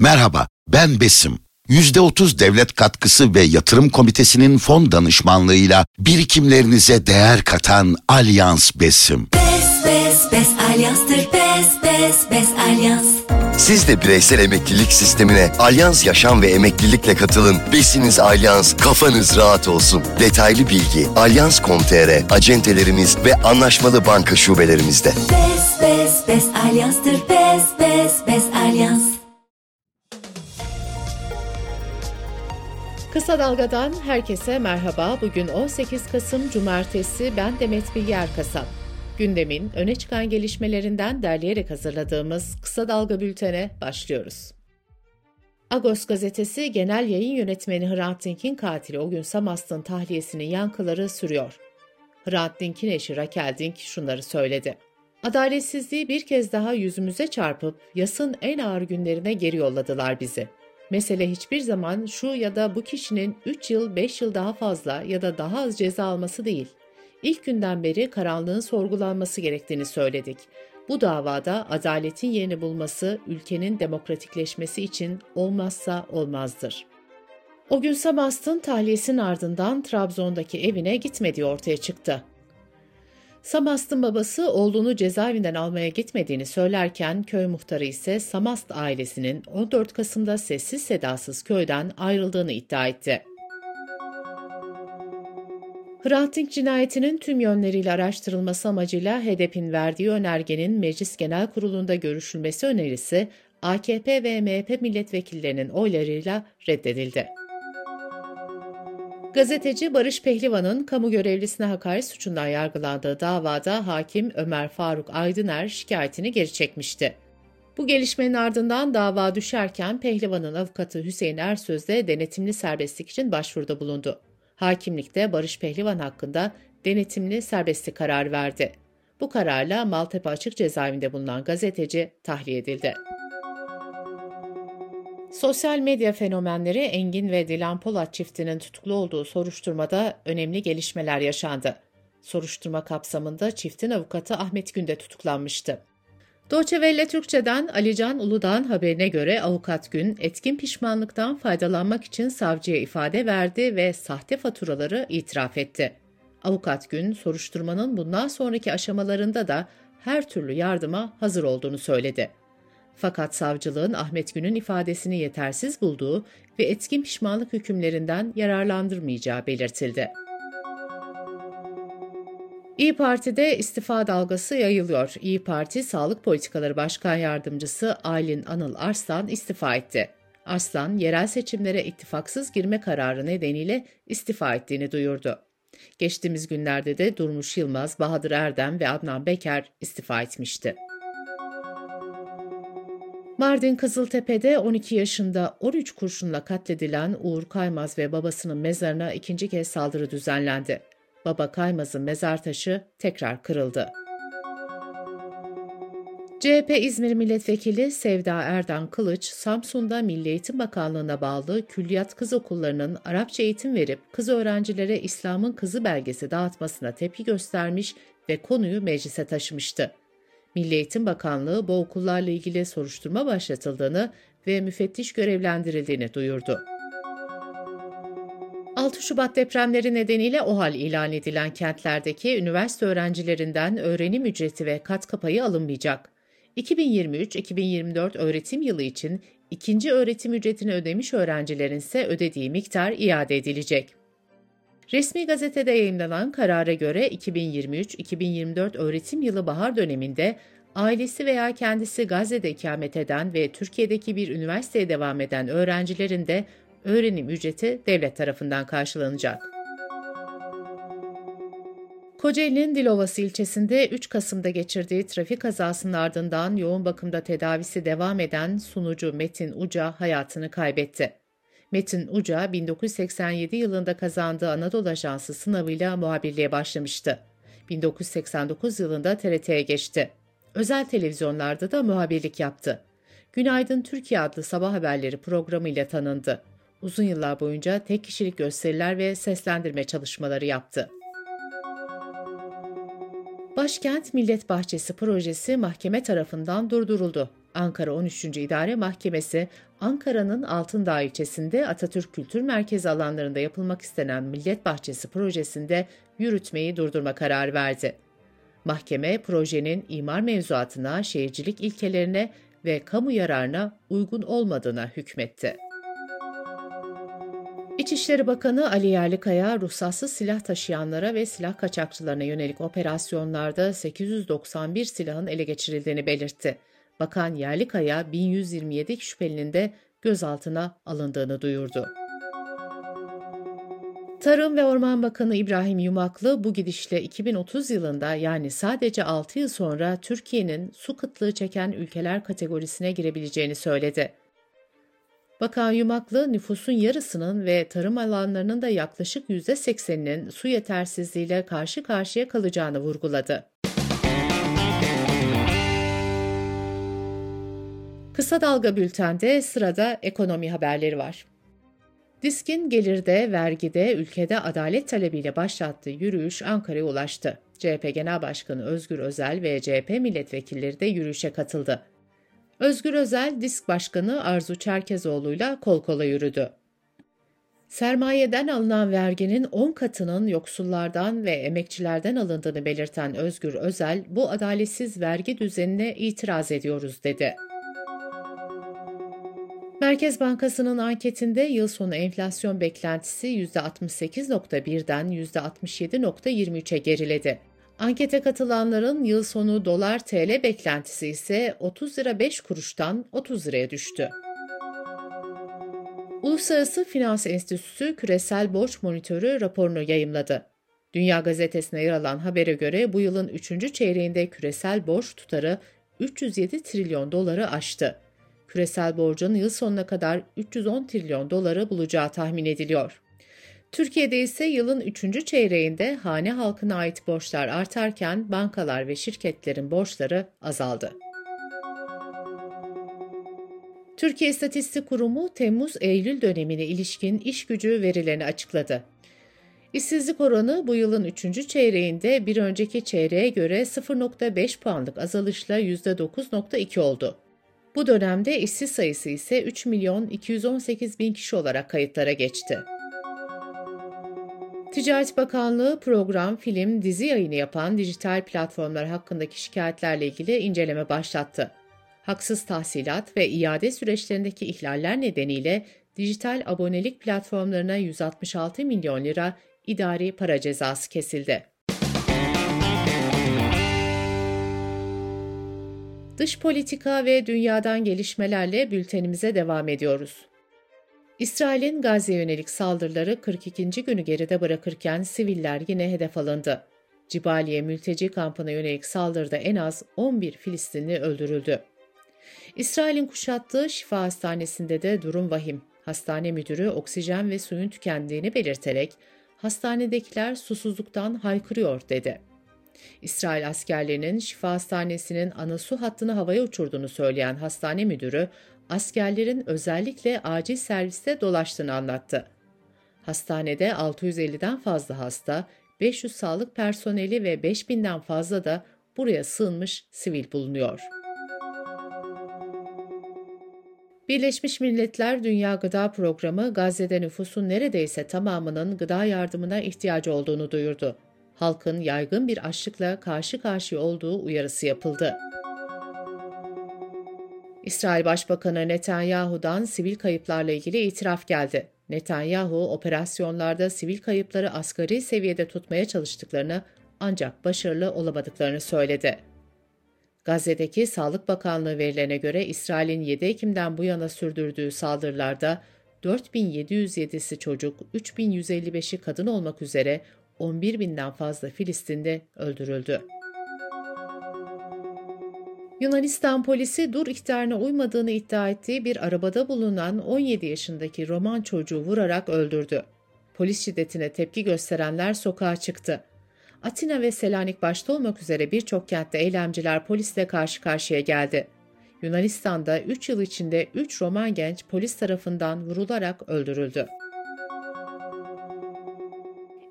Merhaba, ben Besim. %30 devlet katkısı ve yatırım komitesinin fon danışmanlığıyla birikimlerinize değer katan Alyans Besim. Bes bes bes alyanstır bes bes bes alyans. Siz de bireysel emeklilik sistemine Alyans Yaşam ve Emeklilikle katılın. Besiniz Alyans, kafanız rahat olsun. Detaylı bilgi alyans.com.tr, acentelerimiz ve anlaşmalı banka şubelerimizde. Bes bes bes alyanstır bes bes bes alyans. Kısa Dalga'dan herkese merhaba. Bugün 18 Kasım Cumartesi. Ben Demet Bilge Erkasap. Gündemin öne çıkan gelişmelerinden derleyerek hazırladığımız Kısa Dalga bültene başlıyoruz. Agos gazetesi genel yayın yönetmeni Hrant Dink'in katili o gün Samast'ın tahliyesinin yankıları sürüyor. Hrant Dink'in eşi Raquel Dink şunları söyledi. Adaletsizliği bir kez daha yüzümüze çarpıp yasın en ağır günlerine geri yolladılar bizi. Mesele hiçbir zaman şu ya da bu kişinin 3 yıl 5 yıl daha fazla ya da daha az ceza alması değil. İlk günden beri karanlığın sorgulanması gerektiğini söyledik. Bu davada adaletin yerini bulması ülkenin demokratikleşmesi için olmazsa olmazdır. O gün Samast'ın tahliyesinin ardından Trabzon'daki evine gitmediği ortaya çıktı. Samast'ın babası oğlunu cezaevinden almaya gitmediğini söylerken köy muhtarı ise Samast ailesinin 14 Kasım'da sessiz sedasız köyden ayrıldığını iddia etti. Hrant cinayetinin tüm yönleriyle araştırılması amacıyla HDP'nin verdiği önergenin Meclis Genel Kurulu'nda görüşülmesi önerisi AKP ve MHP milletvekillerinin oylarıyla reddedildi. Gazeteci Barış Pehlivan'ın kamu görevlisine hakaret suçundan yargılandığı davada hakim Ömer Faruk Aydıner şikayetini geri çekmişti. Bu gelişmenin ardından dava düşerken Pehlivan'ın avukatı Hüseyin Ersöz de denetimli serbestlik için başvuruda bulundu. Hakimlikte Barış Pehlivan hakkında denetimli serbestlik kararı verdi. Bu kararla Maltepe Açık Cezaevinde bulunan gazeteci tahliye edildi. Sosyal medya fenomenleri Engin ve Dilan Polat çiftinin tutuklu olduğu soruşturmada önemli gelişmeler yaşandı. Soruşturma kapsamında çiftin avukatı Ahmet Günde tutuklanmıştı. Welle Türkçe'den Alican Uludağ'ın haberine göre avukat Gün etkin pişmanlıktan faydalanmak için savcıya ifade verdi ve sahte faturaları itiraf etti. Avukat Gün soruşturmanın bundan sonraki aşamalarında da her türlü yardıma hazır olduğunu söyledi. Fakat savcılığın Ahmet Gün'ün ifadesini yetersiz bulduğu ve etkin pişmanlık hükümlerinden yararlandırmayacağı belirtildi. İyi Parti'de istifa dalgası yayılıyor. İyi Parti Sağlık Politikaları Başkan Yardımcısı Aylin Anıl Arslan istifa etti. Arslan, yerel seçimlere ittifaksız girme kararı nedeniyle istifa ettiğini duyurdu. Geçtiğimiz günlerde de Durmuş Yılmaz, Bahadır Erdem ve Adnan Beker istifa etmişti. Mardin Kızıltepe'de 12 yaşında 13 kurşunla katledilen Uğur Kaymaz ve babasının mezarına ikinci kez saldırı düzenlendi. Baba Kaymaz'ın mezar taşı tekrar kırıldı. CHP İzmir Milletvekili Sevda Erdan Kılıç, Samsun'da Milli Eğitim Bakanlığı'na bağlı külliyat kız okullarının Arapça eğitim verip kız öğrencilere İslam'ın kızı belgesi dağıtmasına tepki göstermiş ve konuyu meclise taşımıştı. Milli Eğitim Bakanlığı bu okullarla ilgili soruşturma başlatıldığını ve müfettiş görevlendirildiğini duyurdu. 6 Şubat depremleri nedeniyle OHAL ilan edilen kentlerdeki üniversite öğrencilerinden öğrenim ücreti ve katkı payı alınmayacak. 2023-2024 öğretim yılı için ikinci öğretim ücretini ödemiş öğrencilerin ise ödediği miktar iade edilecek. Resmi gazetede yayımlanan karara göre 2023-2024 öğretim yılı bahar döneminde ailesi veya kendisi Gazze'de ikamet eden ve Türkiye'deki bir üniversiteye devam eden öğrencilerin de öğrenim ücreti devlet tarafından karşılanacak. Kocaeli'nin Dilovası ilçesinde 3 Kasım'da geçirdiği trafik kazasının ardından yoğun bakımda tedavisi devam eden sunucu Metin Uca hayatını kaybetti. Metin Uca 1987 yılında kazandığı Anadolu Ajansı sınavıyla muhabirliğe başlamıştı. 1989 yılında TRT'ye geçti. Özel televizyonlarda da muhabirlik yaptı. Günaydın Türkiye adlı sabah haberleri programıyla tanındı. Uzun yıllar boyunca tek kişilik gösteriler ve seslendirme çalışmaları yaptı. Başkent Millet Bahçesi projesi mahkeme tarafından durduruldu. Ankara 13. İdare Mahkemesi, Ankara'nın Altındağ ilçesinde Atatürk Kültür Merkezi alanlarında yapılmak istenen Millet Bahçesi projesinde yürütmeyi durdurma kararı verdi. Mahkeme, projenin imar mevzuatına, şehircilik ilkelerine ve kamu yararına uygun olmadığına hükmetti. İçişleri Bakanı Ali Yerlikaya, ruhsatsız silah taşıyanlara ve silah kaçakçılarına yönelik operasyonlarda 891 silahın ele geçirildiğini belirtti. Bakan Yerlikaya, 1127 şüphelinin de gözaltına alındığını duyurdu. Tarım ve Orman Bakanı İbrahim Yumaklı bu gidişle 2030 yılında yani sadece 6 yıl sonra Türkiye'nin su kıtlığı çeken ülkeler kategorisine girebileceğini söyledi. Bakan Yumaklı nüfusun yarısının ve tarım alanlarının da yaklaşık %80'inin su yetersizliğiyle karşı karşıya kalacağını vurguladı. Kısa Dalga Bülten'de sırada ekonomi haberleri var. Diskin gelirde, vergide, ülkede adalet talebiyle başlattığı yürüyüş Ankara'ya ulaştı. CHP Genel Başkanı Özgür Özel ve CHP milletvekilleri de yürüyüşe katıldı. Özgür Özel, Disk Başkanı Arzu Çerkezoğlu'yla kol kola yürüdü. Sermayeden alınan verginin 10 katının yoksullardan ve emekçilerden alındığını belirten Özgür Özel, bu adaletsiz vergi düzenine itiraz ediyoruz dedi. Merkez Bankası'nın anketinde yıl sonu enflasyon beklentisi %68.1'den %67.23'e geriledi. Ankete katılanların yıl sonu dolar TL beklentisi ise 30 lira 5 kuruştan 30 liraya düştü. Uluslararası Finans Enstitüsü küresel borç monitörü raporunu yayımladı. Dünya Gazetesi'ne yer alan habere göre bu yılın 3. çeyreğinde küresel borç tutarı 307 trilyon doları aştı. Küresel borcun yıl sonuna kadar 310 trilyon doları bulacağı tahmin ediliyor. Türkiye'de ise yılın 3. çeyreğinde hane halkına ait borçlar artarken bankalar ve şirketlerin borçları azaldı. Türkiye İstatistik Kurumu Temmuz-Eylül dönemine ilişkin iş gücü verilerini açıkladı. İşsizlik oranı bu yılın 3. çeyreğinde bir önceki çeyreğe göre 0.5 puanlık azalışla %9.2 oldu. Bu dönemde işsiz sayısı ise 3 milyon 218 bin kişi olarak kayıtlara geçti. Ticaret Bakanlığı program, film, dizi yayını yapan dijital platformlar hakkındaki şikayetlerle ilgili inceleme başlattı. Haksız tahsilat ve iade süreçlerindeki ihlaller nedeniyle dijital abonelik platformlarına 166 milyon lira idari para cezası kesildi. Dış politika ve dünyadan gelişmelerle bültenimize devam ediyoruz. İsrail'in Gazze'ye yönelik saldırıları 42. günü geride bırakırken siviller yine hedef alındı. Cibaliye mülteci kampına yönelik saldırıda en az 11 Filistinli öldürüldü. İsrail'in kuşattığı şifa hastanesinde de durum vahim. Hastane müdürü oksijen ve suyun tükendiğini belirterek hastanedekiler susuzluktan haykırıyor dedi. İsrail askerlerinin şifa hastanesinin ana su hattını havaya uçurduğunu söyleyen hastane müdürü, askerlerin özellikle acil serviste dolaştığını anlattı. Hastanede 650'den fazla hasta, 500 sağlık personeli ve 5000'den fazla da buraya sığınmış sivil bulunuyor. Birleşmiş Milletler Dünya Gıda Programı Gazze'de nüfusun neredeyse tamamının gıda yardımına ihtiyacı olduğunu duyurdu halkın yaygın bir açlıkla karşı karşıya olduğu uyarısı yapıldı. İsrail Başbakanı Netanyahu'dan sivil kayıplarla ilgili itiraf geldi. Netanyahu, operasyonlarda sivil kayıpları asgari seviyede tutmaya çalıştıklarını ancak başarılı olamadıklarını söyledi. Gazze'deki Sağlık Bakanlığı verilerine göre İsrail'in 7 Ekim'den bu yana sürdürdüğü saldırılarda 4707'si çocuk, 3155'i kadın olmak üzere 11 binden fazla Filistinli öldürüldü. Yunanistan polisi dur ihtarına uymadığını iddia ettiği bir arabada bulunan 17 yaşındaki Roman çocuğu vurarak öldürdü. Polis şiddetine tepki gösterenler sokağa çıktı. Atina ve Selanik başta olmak üzere birçok kentte eylemciler polisle karşı karşıya geldi. Yunanistan'da 3 yıl içinde 3 Roman genç polis tarafından vurularak öldürüldü.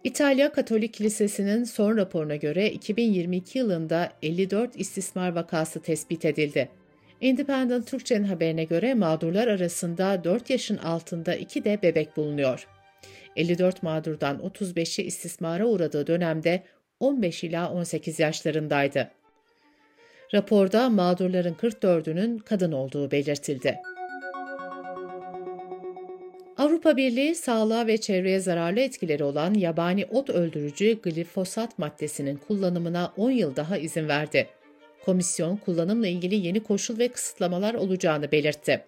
İtalya Katolik Kilisesi'nin son raporuna göre 2022 yılında 54 istismar vakası tespit edildi. Independent Türkçe'nin haberine göre mağdurlar arasında 4 yaşın altında 2 de bebek bulunuyor. 54 mağdurdan 35'i istismara uğradığı dönemde 15 ila 18 yaşlarındaydı. Raporda mağdurların 44'ünün kadın olduğu belirtildi. Avrupa Birliği sağlığa ve çevreye zararlı etkileri olan yabani ot öldürücü glifosat maddesinin kullanımına 10 yıl daha izin verdi. Komisyon kullanımla ilgili yeni koşul ve kısıtlamalar olacağını belirtti.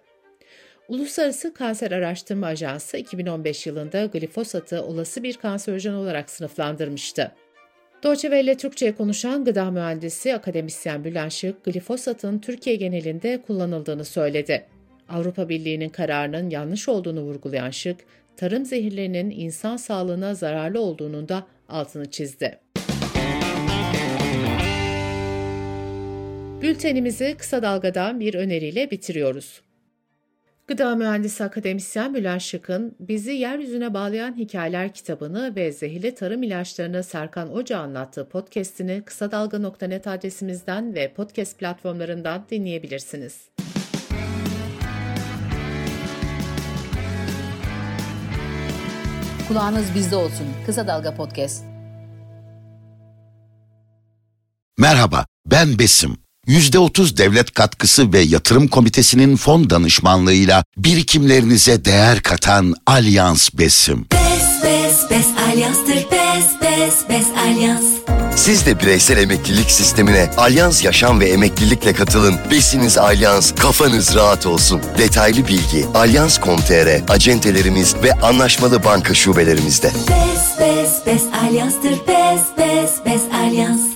Uluslararası Kanser Araştırma Ajansı 2015 yılında glifosatı olası bir kanserojen olarak sınıflandırmıştı. Deutsche Welle Türkçe'ye konuşan gıda mühendisi akademisyen Bülent Şık, glifosatın Türkiye genelinde kullanıldığını söyledi. Avrupa Birliği'nin kararının yanlış olduğunu vurgulayan Şık, tarım zehirlerinin insan sağlığına zararlı olduğunun da altını çizdi. Bültenimizi kısa dalgadan bir öneriyle bitiriyoruz. Gıda Mühendisi Akademisyen Bülent Şık'ın Bizi Yeryüzüne Bağlayan Hikayeler kitabını ve zehirli tarım ilaçlarını Serkan Oca anlattığı podcastini kısa dalga.net adresimizden ve podcast platformlarından dinleyebilirsiniz. Kulağınız bizde olsun. Kısa Dalga Podcast. Merhaba, ben Besim. %30 devlet katkısı ve yatırım komitesinin fon danışmanlığıyla birikimlerinize değer katan Alyans Besim. Bes bes bes alyanstır bes bes bes alyans. Siz de bireysel emeklilik sistemine Alyans Yaşam ve Emeklilikle katılın. Besiniz Alyans, kafanız rahat olsun. Detaylı bilgi alyans.com.tr, acentelerimiz ve anlaşmalı banka şubelerimizde. Bes bes bes alyanstır bes bes bes alyans.